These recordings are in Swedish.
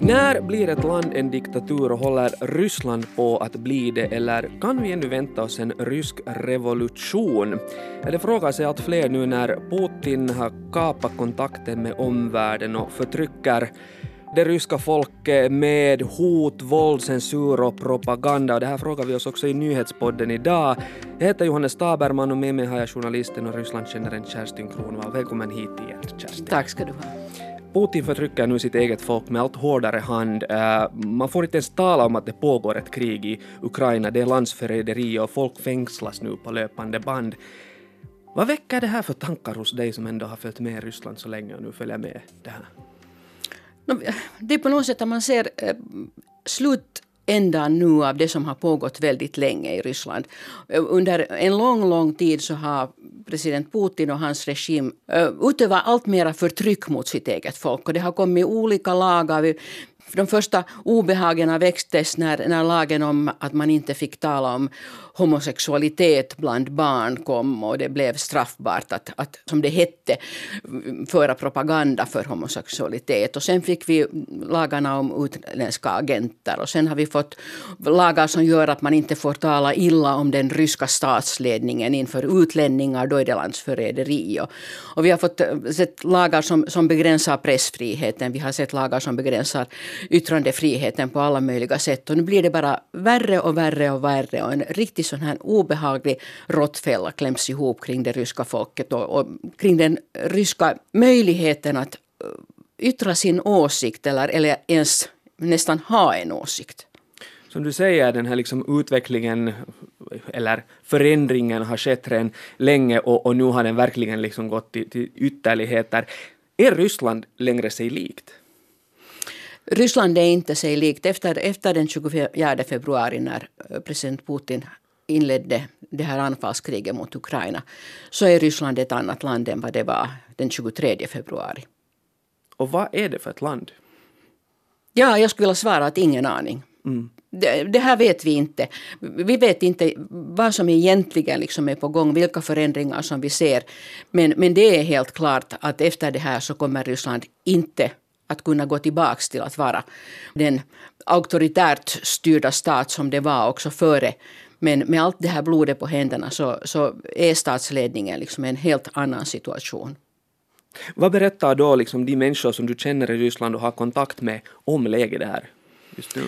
När blir ett land en diktatur och håller Ryssland på att bli det eller kan vi ännu vänta oss en rysk revolution? Det frågar sig allt fler nu när Putin har kapat kontakten med omvärlden och förtrycker det ryska folket med hot, våld, censur och propaganda. Och det här frågar vi oss också i nyhetspodden idag. Jag heter Johannes Taberman och med mig har jag journalisten och Rysslandskännaren Kerstin Kronvall. Välkommen hit igen Kerstin. Tack ska du ha. Putin förtrycker nu sitt eget folk med allt hårdare hand. Uh, man får inte ens tala om att det pågår ett krig i Ukraina. Det är landsförräderi och folk fängslas nu på löpande band. Vad väcker det här för tankar hos dig som ändå har följt med Ryssland så länge och nu följer med det här? Det är på något sätt att man ser eh, slutändan nu av det som har pågått väldigt länge i Ryssland. Eh, under en lång, lång tid så har president Putin och hans regim eh, utövat allt mera förtryck mot sitt eget folk. Och det har kommit olika lagar. De första obehagen växtes när, när lagen om att man inte fick tala om homosexualitet bland barn kom och det blev straffbart att, att, som det hette, föra propaganda för homosexualitet. Och sen fick vi lagarna om utländska agenter och sen har vi fått lagar som gör att man inte får tala illa om den ryska statsledningen inför utlänningar, då är det landsförräderi. Och, och vi har fått eh, sett lagar som, som begränsar pressfriheten, vi har sett lagar som begränsar yttrandefriheten på alla möjliga sätt. Och nu blir det bara värre och värre och värre och en riktigt sån här obehaglig råttfälla kläms ihop kring det ryska folket och, och kring den ryska möjligheten att eh, yttra sin åsikt eller, eller ens nästan ha en åsikt. Som du säger, den här liksom utvecklingen eller förändringen har skett redan länge och, och nu har den verkligen liksom gått till, till ytterligheter. Är Ryssland längre sig likt? Ryssland är inte sig likt. Efter, efter den 24 februari när uh, president Putin inledde det här anfallskriget mot Ukraina så är Ryssland ett annat land än vad det var den 23 februari. Och vad är det för ett land? Ja, jag skulle vilja svara att ingen aning. Mm. Det, det, här vet vi inte. Vi vet inte vad som egentligen liksom är på gång, vilka förändringar som vi ser. Men, men det är helt klart att efter det här så kommer Ryssland inte att kunna gå tillbaka till att vara den auktoritärt styrda stat som det var också före men med allt det här blodet på händerna så, så är statsledningen liksom en helt annan situation. Vad berättar då liksom de människor som du känner i Ryssland och har kontakt med om läget där just nu?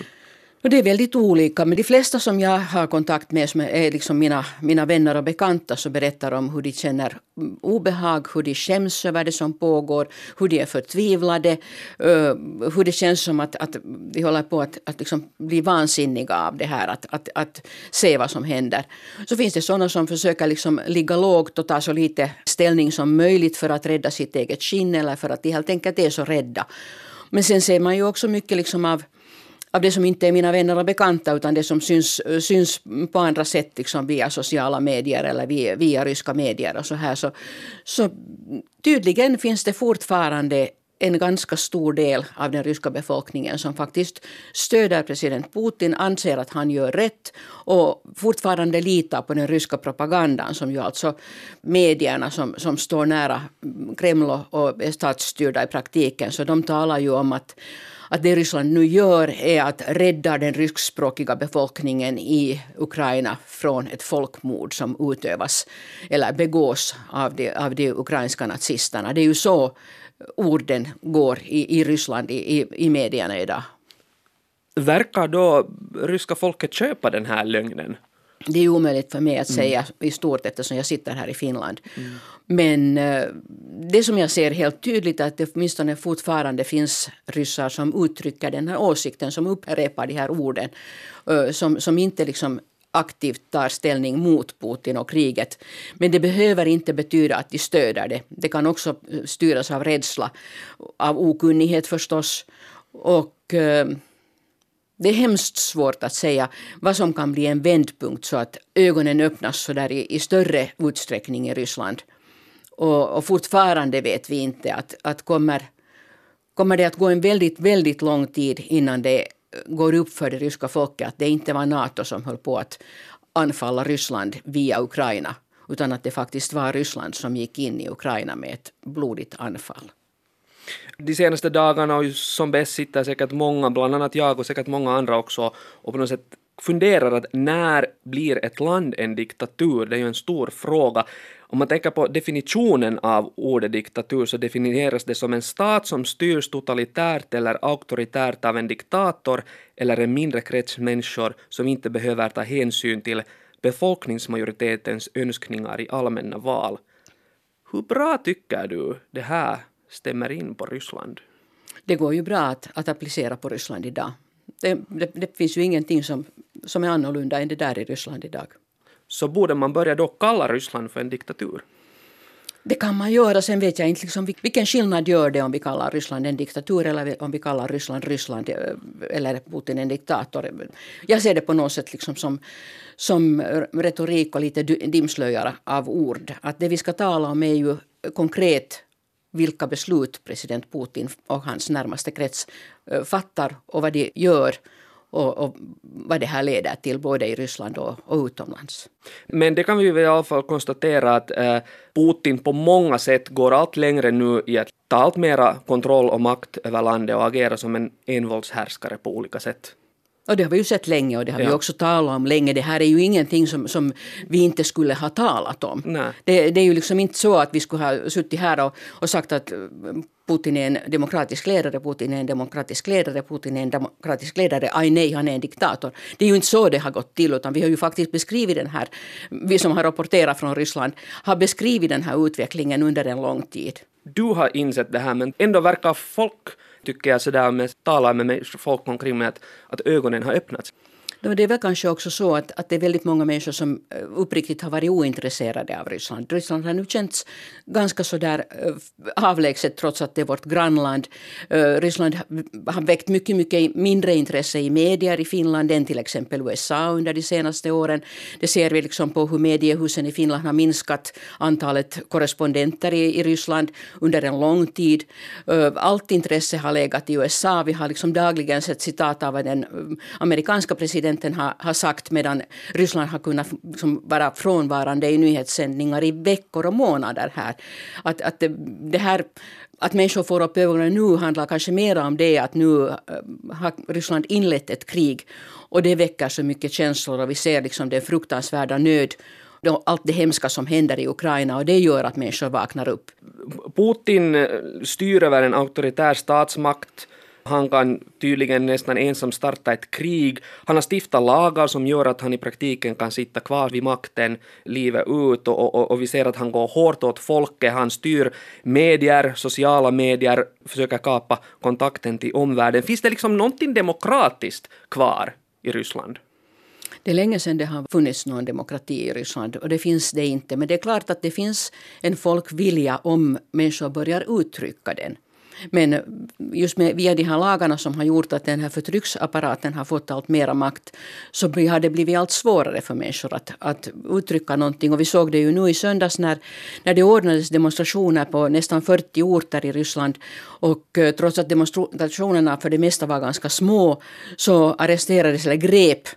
Det är väldigt olika, men de flesta som jag har kontakt med som är liksom mina, mina vänner och bekanta så berättar om hur de känner mm, obehag, hur de skäms över det som pågår, hur de är förtvivlade, eh, hur det känns som att, att de håller på att, att liksom bli vansinniga av det här, att, att, att se vad som händer. Så finns det sådana som försöker liksom ligga lågt och ta så lite ställning som möjligt för att rädda sitt eget skinn eller för att de helt enkelt är så rädda. Men sen ser man ju också mycket liksom av av det som inte är mina vänner och bekanta utan det som syns, syns på andra sätt liksom via sociala medier eller via, via ryska medier och så här. Så, så tydligen finns det fortfarande en ganska stor del av den ryska befolkningen som faktiskt stöder president Putin, anser att han gör rätt och fortfarande litar på den ryska propagandan som ju alltså medierna som, som står nära Kreml och är statsstyrda i praktiken. Så de talar ju om att att det Ryssland nu gör är att rädda den ryskspråkiga befolkningen i Ukraina från ett folkmord som utövas eller begås av de, av de ukrainska nazisterna. Det är ju så orden går i, i Ryssland i, i, i medierna idag. Verkar då ryska folket köpa den här lögnen? Det är omöjligt för mig att säga mm. i stort eftersom jag sitter här i Finland. Mm. Men eh, det som jag ser helt tydligt är att det åtminstone fortfarande finns ryssar som uttrycker den här åsikten, som upprepar de här orden. Eh, som, som inte liksom aktivt tar ställning mot Putin och kriget. Men det behöver inte betyda att de stöder det. Det kan också eh, styras av rädsla, av okunnighet förstås. Och eh, det är hemskt svårt att säga vad som kan bli en vändpunkt så att ögonen öppnas så där i, i större utsträckning i Ryssland. Och, och, fortfarande vet vi inte att, att kommer, kommer det att gå en väldigt, väldigt lång tid innan det går upp för det ryska folket att det inte var Nato som höll på att anfalla Ryssland via Ukraina utan att det faktiskt var Ryssland som gick in i Ukraina med ett blodigt anfall. De senaste dagarna och som bäst sitter säkert många, bland annat jag och säkert många andra också, och på något sätt funderar att när blir ett land en diktatur? Det är ju en stor fråga. Om man tänker på definitionen av ordet diktatur så definieras det som en stat som styrs totalitärt eller auktoritärt av en diktator eller en mindre krets människor som inte behöver ta hänsyn till befolkningsmajoritetens önskningar i allmänna val. Hur bra tycker du det här stämmer in på Ryssland? Det går ju bra att, att applicera på Ryssland idag. Det, det, det, finns ju ingenting som, som är annorlunda än det där i Ryssland idag. Så borde man börja då kalla Ryssland för en diktatur? Det kan man göra. Sen vet jag inte liksom, vilken skillnad gör det om vi kallar Ryssland en diktatur eller om vi kallar Ryssland Ryssland eh, eller Putin en diktator. Jag ser det på något sätt liksom som, som retorik och lite dimslöjare av ord. Att det vi ska tala om är ju konkret vilka beslut president Putin och hans närmaste krets eh, fattar och vad de gör och, och, vad det här leder till både i Ryssland och, och utomlands. Men det kan vi väl i alla fall konstatera att eh, Putin på många sätt går allt längre nu i att ta allt mera kontroll och makt över landet och agera som en envåldshärskare på olika sätt. Och det har vi ju sett länge och det har ja. vi också talat om länge. Det här är ju ingenting som, som vi inte skulle ha talat om. Det, det, är ju liksom inte så att vi skulle ha suttit här och, och sagt att Putin är en demokratisk ledare, Putin är en demokratisk ledare, Putin är en demokratisk ledare, aj nej, han är en diktator. Det är ju inte så det har gått till, utan vi har ju faktiskt beskrivit den här, vi som har rapporterat från Ryssland, har beskrivit den här utvecklingen under en lång tid. Du har insett det här, men ändå verkar folk tycker jag sådär med, talar med mig, folk omkring mig att, att ögonen har öppnats. Det är väl kanske också så att, att det är väldigt många människor som eh, uppriktigt har varit ointresserade av Ryssland. Ryssland har nu känts ganska så där eh, avlägset trots att det är vårt grannland. Eh, Ryssland har väckt mycket, mycket mindre intresse i medier i Finland än till exempel USA under de senaste åren. Det ser vi liksom på hur mediehusen i Finland har minskat antalet korrespondenter i, i Ryssland under en lång tid. Allt intresse har legat i USA. Vi har liksom dagligen sett citat av den amerikanska presidenten presidenten har, har sagt medan Ryssland har kunnat liksom vara frånvarande i nyhetssändningar i veckor och månader här. Att, att det, det här att människor får upp ögonen nu handlar kanske mer om det att nu äh, har Ryssland inlett ett krig och det väcker så mycket känslor och vi ser liksom den fruktansvärda nöd allt det hemska som händer i Ukraina och det gör att människor vaknar upp. Putin styr över en auktoritär statsmakt han kan tydligen nästan ensam starta ett krig. Han har stiftat lagar som gör att han i praktiken kan sitta kvar vid makten livet ut och, och, och vi ser att han går hårt åt folket. Han styr medier, sociala medier, försöker kapa kontakten till omvärlden. Finns det liksom någonting demokratiskt kvar i Ryssland? Det är länge sedan det har funnits någon demokrati i Ryssland och det finns det inte. Men det är klart att det finns en folkvilja om människor börjar uttrycka den. Men eh, just med, via de här lagarna som har gjort att den här förtrycksapparaten har fått allt mera makt så har det blivit allt svårare för människor att, att uttrycka någonting. Och vi såg det ju nu i söndags när, när det ordnades demonstrationer på nästan 40 orter i Ryssland. Och eh, trots att demonstrationerna för det mesta var ganska små så arresterades eller grep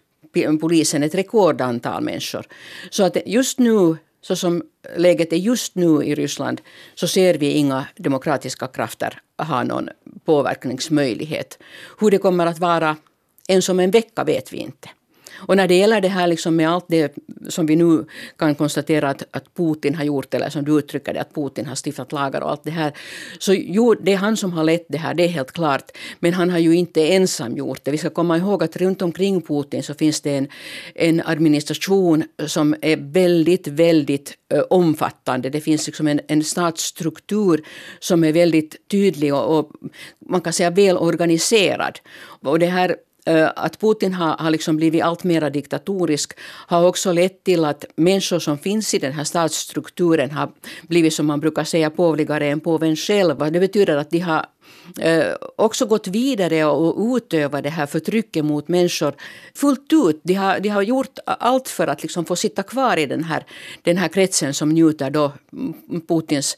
polisen ett rekordantal människor. Så att just nu så som läget är just nu i Ryssland så ser vi inga demokratiska krafter ha någon påverkningsmöjlighet. Hur det kommer att vara ens om en vecka vet vi inte. Och när det gäller det här liksom med allt det som vi nu kan konstatera att, att Putin har gjort, eller som du uttrycker det, att Putin har stiftat lagar och allt det här. Så jo, det är han som har lett det här, det är helt klart. Men han har ju inte ensam gjort det. Vi ska komma ihåg att runt omkring Putin så finns det en, en administration som är väldigt, väldigt ö, omfattande. Det finns liksom en, en statsstruktur som är väldigt tydlig och, och man kan säga välorganiserad. Och det här Eh, att Putin har, har liksom blivit allt mer diktatorisk har också lett till att människor som finns i den här statsstrukturen har blivit som man brukar säga påvligare än påven själv. Det betyder att de har Eh, också gått vidare och utövat det här förtrycket mot människor fullt ut. De har, de har gjort allt för att liksom få sitta kvar i den här, den här kretsen som njuter då Putins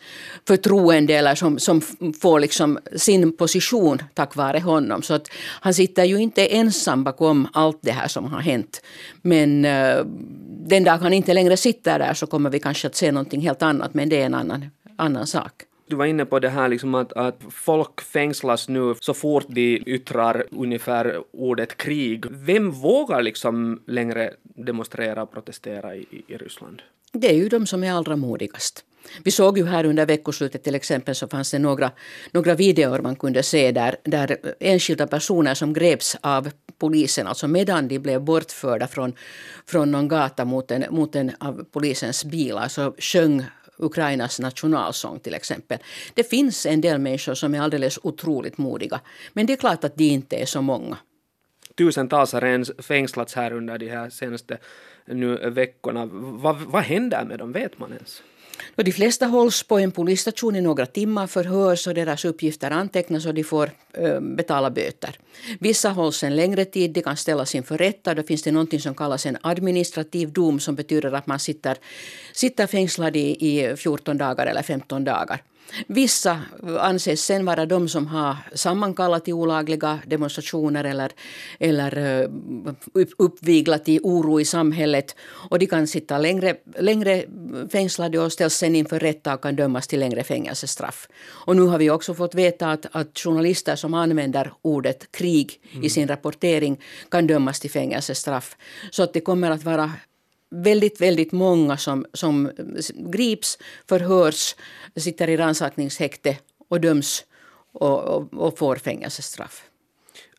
förtroende eller som, som får liksom sin position tack vare honom. Så att han sitter ju inte ensam bakom allt det här som har hänt. Men eh, den dag han inte längre sitter där så kommer vi kanske att se någonting helt annat men det är en annan, annan sak. Du var inne på det här liksom att, att folk fängslas nu så fort de yttrar ungefär ordet krig. Vem vågar liksom längre demonstrera och protestera i, i Ryssland? Det är ju de som är allra modigast. Vi såg ju här under veckoslutet till exempel så fanns det några, några videor man kunde se där, där enskilda personer som greps av polisen, alltså medan de blev bortförda från, från någon gata mot en, mot en av polisens bilar, alltså sjöng Ukrainas nationalsång till exempel. Det finns en del människor som är alldeles otroligt modiga. Men det är klart att de inte är så många. Tusentals har fängslats här under de här senaste nu veckorna. Vad, vad händer med dem, vet man ens? Och de flesta hålls på en polisstation i några timmar, förhörs och deras uppgifter antecknas och de får eh, betala böter. Vissa hålls en längre tid, de kan ställas inför rätta. Då finns det något som kallas en administrativ dom som betyder att man sitter, sitter fängslad i, i 14 dagar eller 15 dagar. Vissa anses sen vara de som har sammankallat till olagliga demonstrationer eller, eller eh, uppviglat i oro i samhället. Och de kan sitta längre, längre fängslade och ställs sen inför rätta och kan dömas till längre fängelsestraff. Och nu har vi också fått veta att, att journalister som använder ordet krig mm. i sin rapportering kan dömas till fängelsestraff. Så att det kommer att vara väldigt, väldigt många som, som grips, förhörs, sitter i rannsakningshäkte och döms och, och, och får fängelsestraff.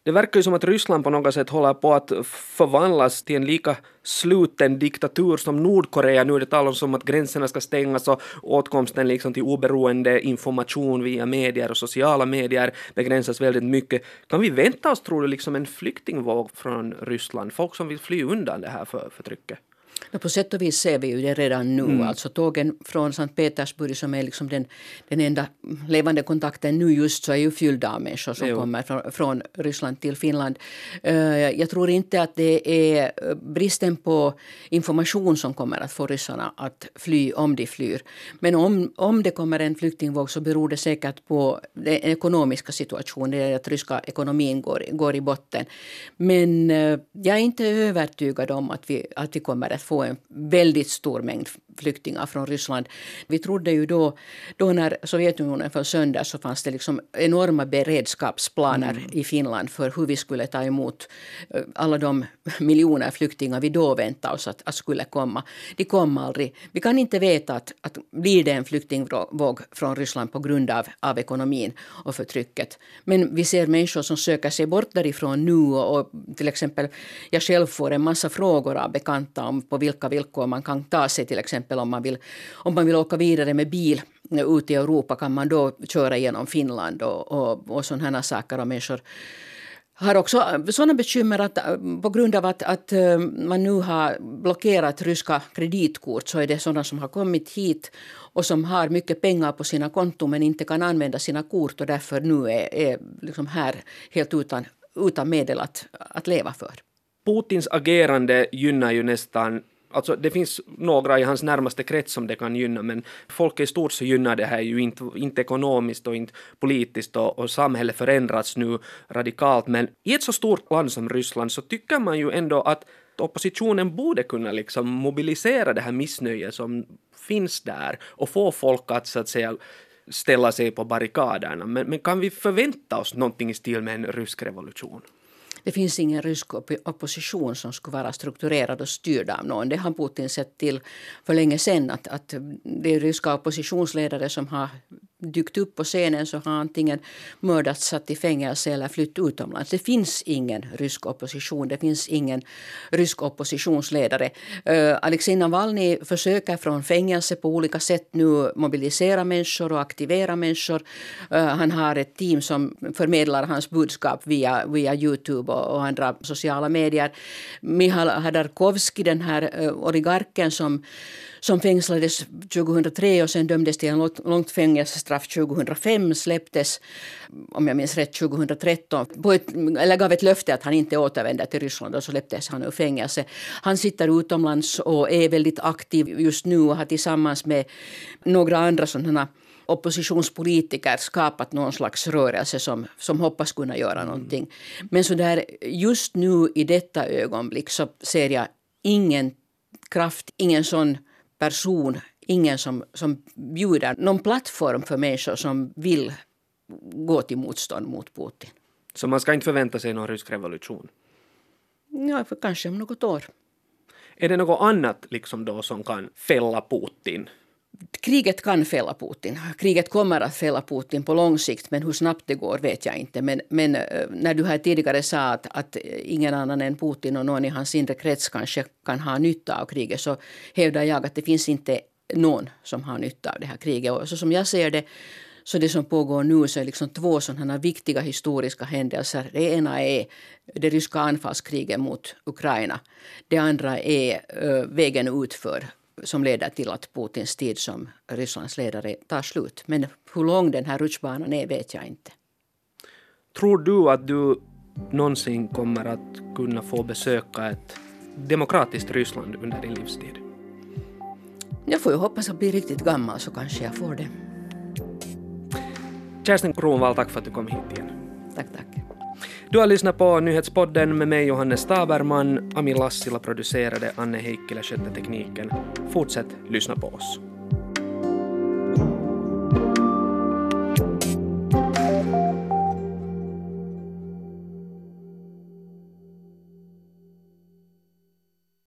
Det verkar ju som att Ryssland på något sätt håller på att förvandlas till en lika sluten diktatur som Nordkorea. Nu är det talas om att gränserna ska stängas och åtkomsten liksom till oberoende information via medier och sociala medier begränsas väldigt mycket. Kan vi vänta oss, tror du, liksom en flyktingvåg från Ryssland? Folk som vill fly undan det här för, förtrycket? På sätt och vis ser vi ju det redan nu. Mm. Alltså tågen från Sankt Petersburg som är liksom den, den enda levande kontakten nu just så är ju fyllda av människor som jo. kommer från, från, Ryssland till Finland. Uh, jag tror inte att det är eh, bristen på information som kommer att få ryssarna att fly om de flyr. Men om, om det kommer en flyktingvåg så beror det säkert på den ekonomiska situationen, att ryska ekonomin går, går i botten. Men uh, jag är inte övertygad om att vi, att vi kommer att få en väldigt stor mängd flyktingar från Ryssland. Vi trodde ju då, då när Sovjetunionen föll sönder så fanns det liksom enorma beredskapsplaner mm. i Finland för hur vi skulle ta emot eh, alla de miljoner flyktingar vi då väntade oss att, att skulle komma. De kom aldrig. Vi kan inte veta att, att blir det en flyktingvåg från Ryssland på grund av, av ekonomin och förtrycket. Men vi ser människor som söker sig bort därifrån nu och, och till exempel jag själv får en massa frågor av bekanta om på vilka villkor man kan ta sig till exempel om man vill, om man vill åka vidare med bil eh, ut i Europa kan man då köra genom Finland och, och, och sådana saker. Och människor har också eh, sådana bekymmer att eh, på grund av att, att man nu har blockerat ryska kreditkort så är det sådana som har kommit hit och som har mycket pengar på sina konton men inte kan använda sina kort och därför nu är, är liksom här helt utan, utan medel att, att leva för. Putins agerande gynnar ju nästan Alltså det finns några i hans närmaste krets som det kan gynna men folk i stort så gynnar det här ju inte, inte ekonomiskt och inte politiskt och, och samhället förändras nu radikalt men i ett så stort land som Ryssland så tycker man ju ändå att oppositionen borde kunna liksom mobilisera det här missnöjet som finns där och få folk att så att säga ställa sig på barrikaderna. Men, men kan vi förvänta oss någonting i stil med en rysk revolution? Det finns ingen rysk opposition som skulle vara strukturerad och styrd av någon. Det har Putin sett till för länge sedan. Att, att det är ryska oppositionsledare som har dykt upp på scenen så har antingen mördats, satt i fängelse eller flytt utomlands. Det finns ingen rysk opposition, det finns ingen rysk oppositionsledare. Uh, Alexej Navalny försöker från fängelse på olika sätt nu mobilisera människor och aktivera människor. Uh, han har ett team som förmedlar hans budskap via, via Youtube och, och andra sociala medier. Mihail Hadarkovsky, den här uh, oligarken som som fängslades 2003 och sen dömdes till en långt fängelse dödsstraff 2005 släpptes, om jag minns rätt, 2013. Ett, eller gav ett löfte att han inte återvänder till Ryssland och så släpptes han ur fängelse. Han sitter utomlands och är väldigt aktiv just nu och har tillsammans med några andra sådana oppositionspolitiker skapat någon slags rörelse som, som hoppas kunna göra mm. någonting. Men så där, just nu i detta ögonblick så ser jag ingen kraft, ingen sån person, ingen som, som bjuder någon plattform för människor som vill gå till motstånd mot Putin. Så man ska inte förvänta sig någon rysk revolution? Ja, för kanske om något år. Är det något annat liksom då som kan fälla Putin? kriget kan fälla Putin. Kriget kommer att fälla Putin på lång sikt men hur snabbt det går vet jag inte. Men, men eh, när du här tidigare sa att, att ingen annan än Putin och någon i hans inre krets kanske kan ha nytta av kriget så hävdar jag att det finns inte någon som har nytta av det här kriget. Och så som jag ser det så det som pågår nu så är liksom två sådana viktiga historiska händelser. Det ena är det ryska anfallskriget mot Ukraina. Det andra är eh, vägen utför som leder till att Putins tid som Rysslands ledare tar slut. Men hur lång den här rutschbanan är vet jag inte. Tror du att du någonsin kommer att kunna få besöka ett demokratiskt Ryssland under din livstid? Jag får ju hoppas att bli riktigt gammal så kanske jag får det. Kerstin Kronvall, tack för att du kom hit igen. Tack, tack. Du har lyssnat på nyhetspodden med mig Johannes Staberman. Ami Lassila producerade, Anne Heikkilä skötte tekniken. Fortsätt lyssna på oss.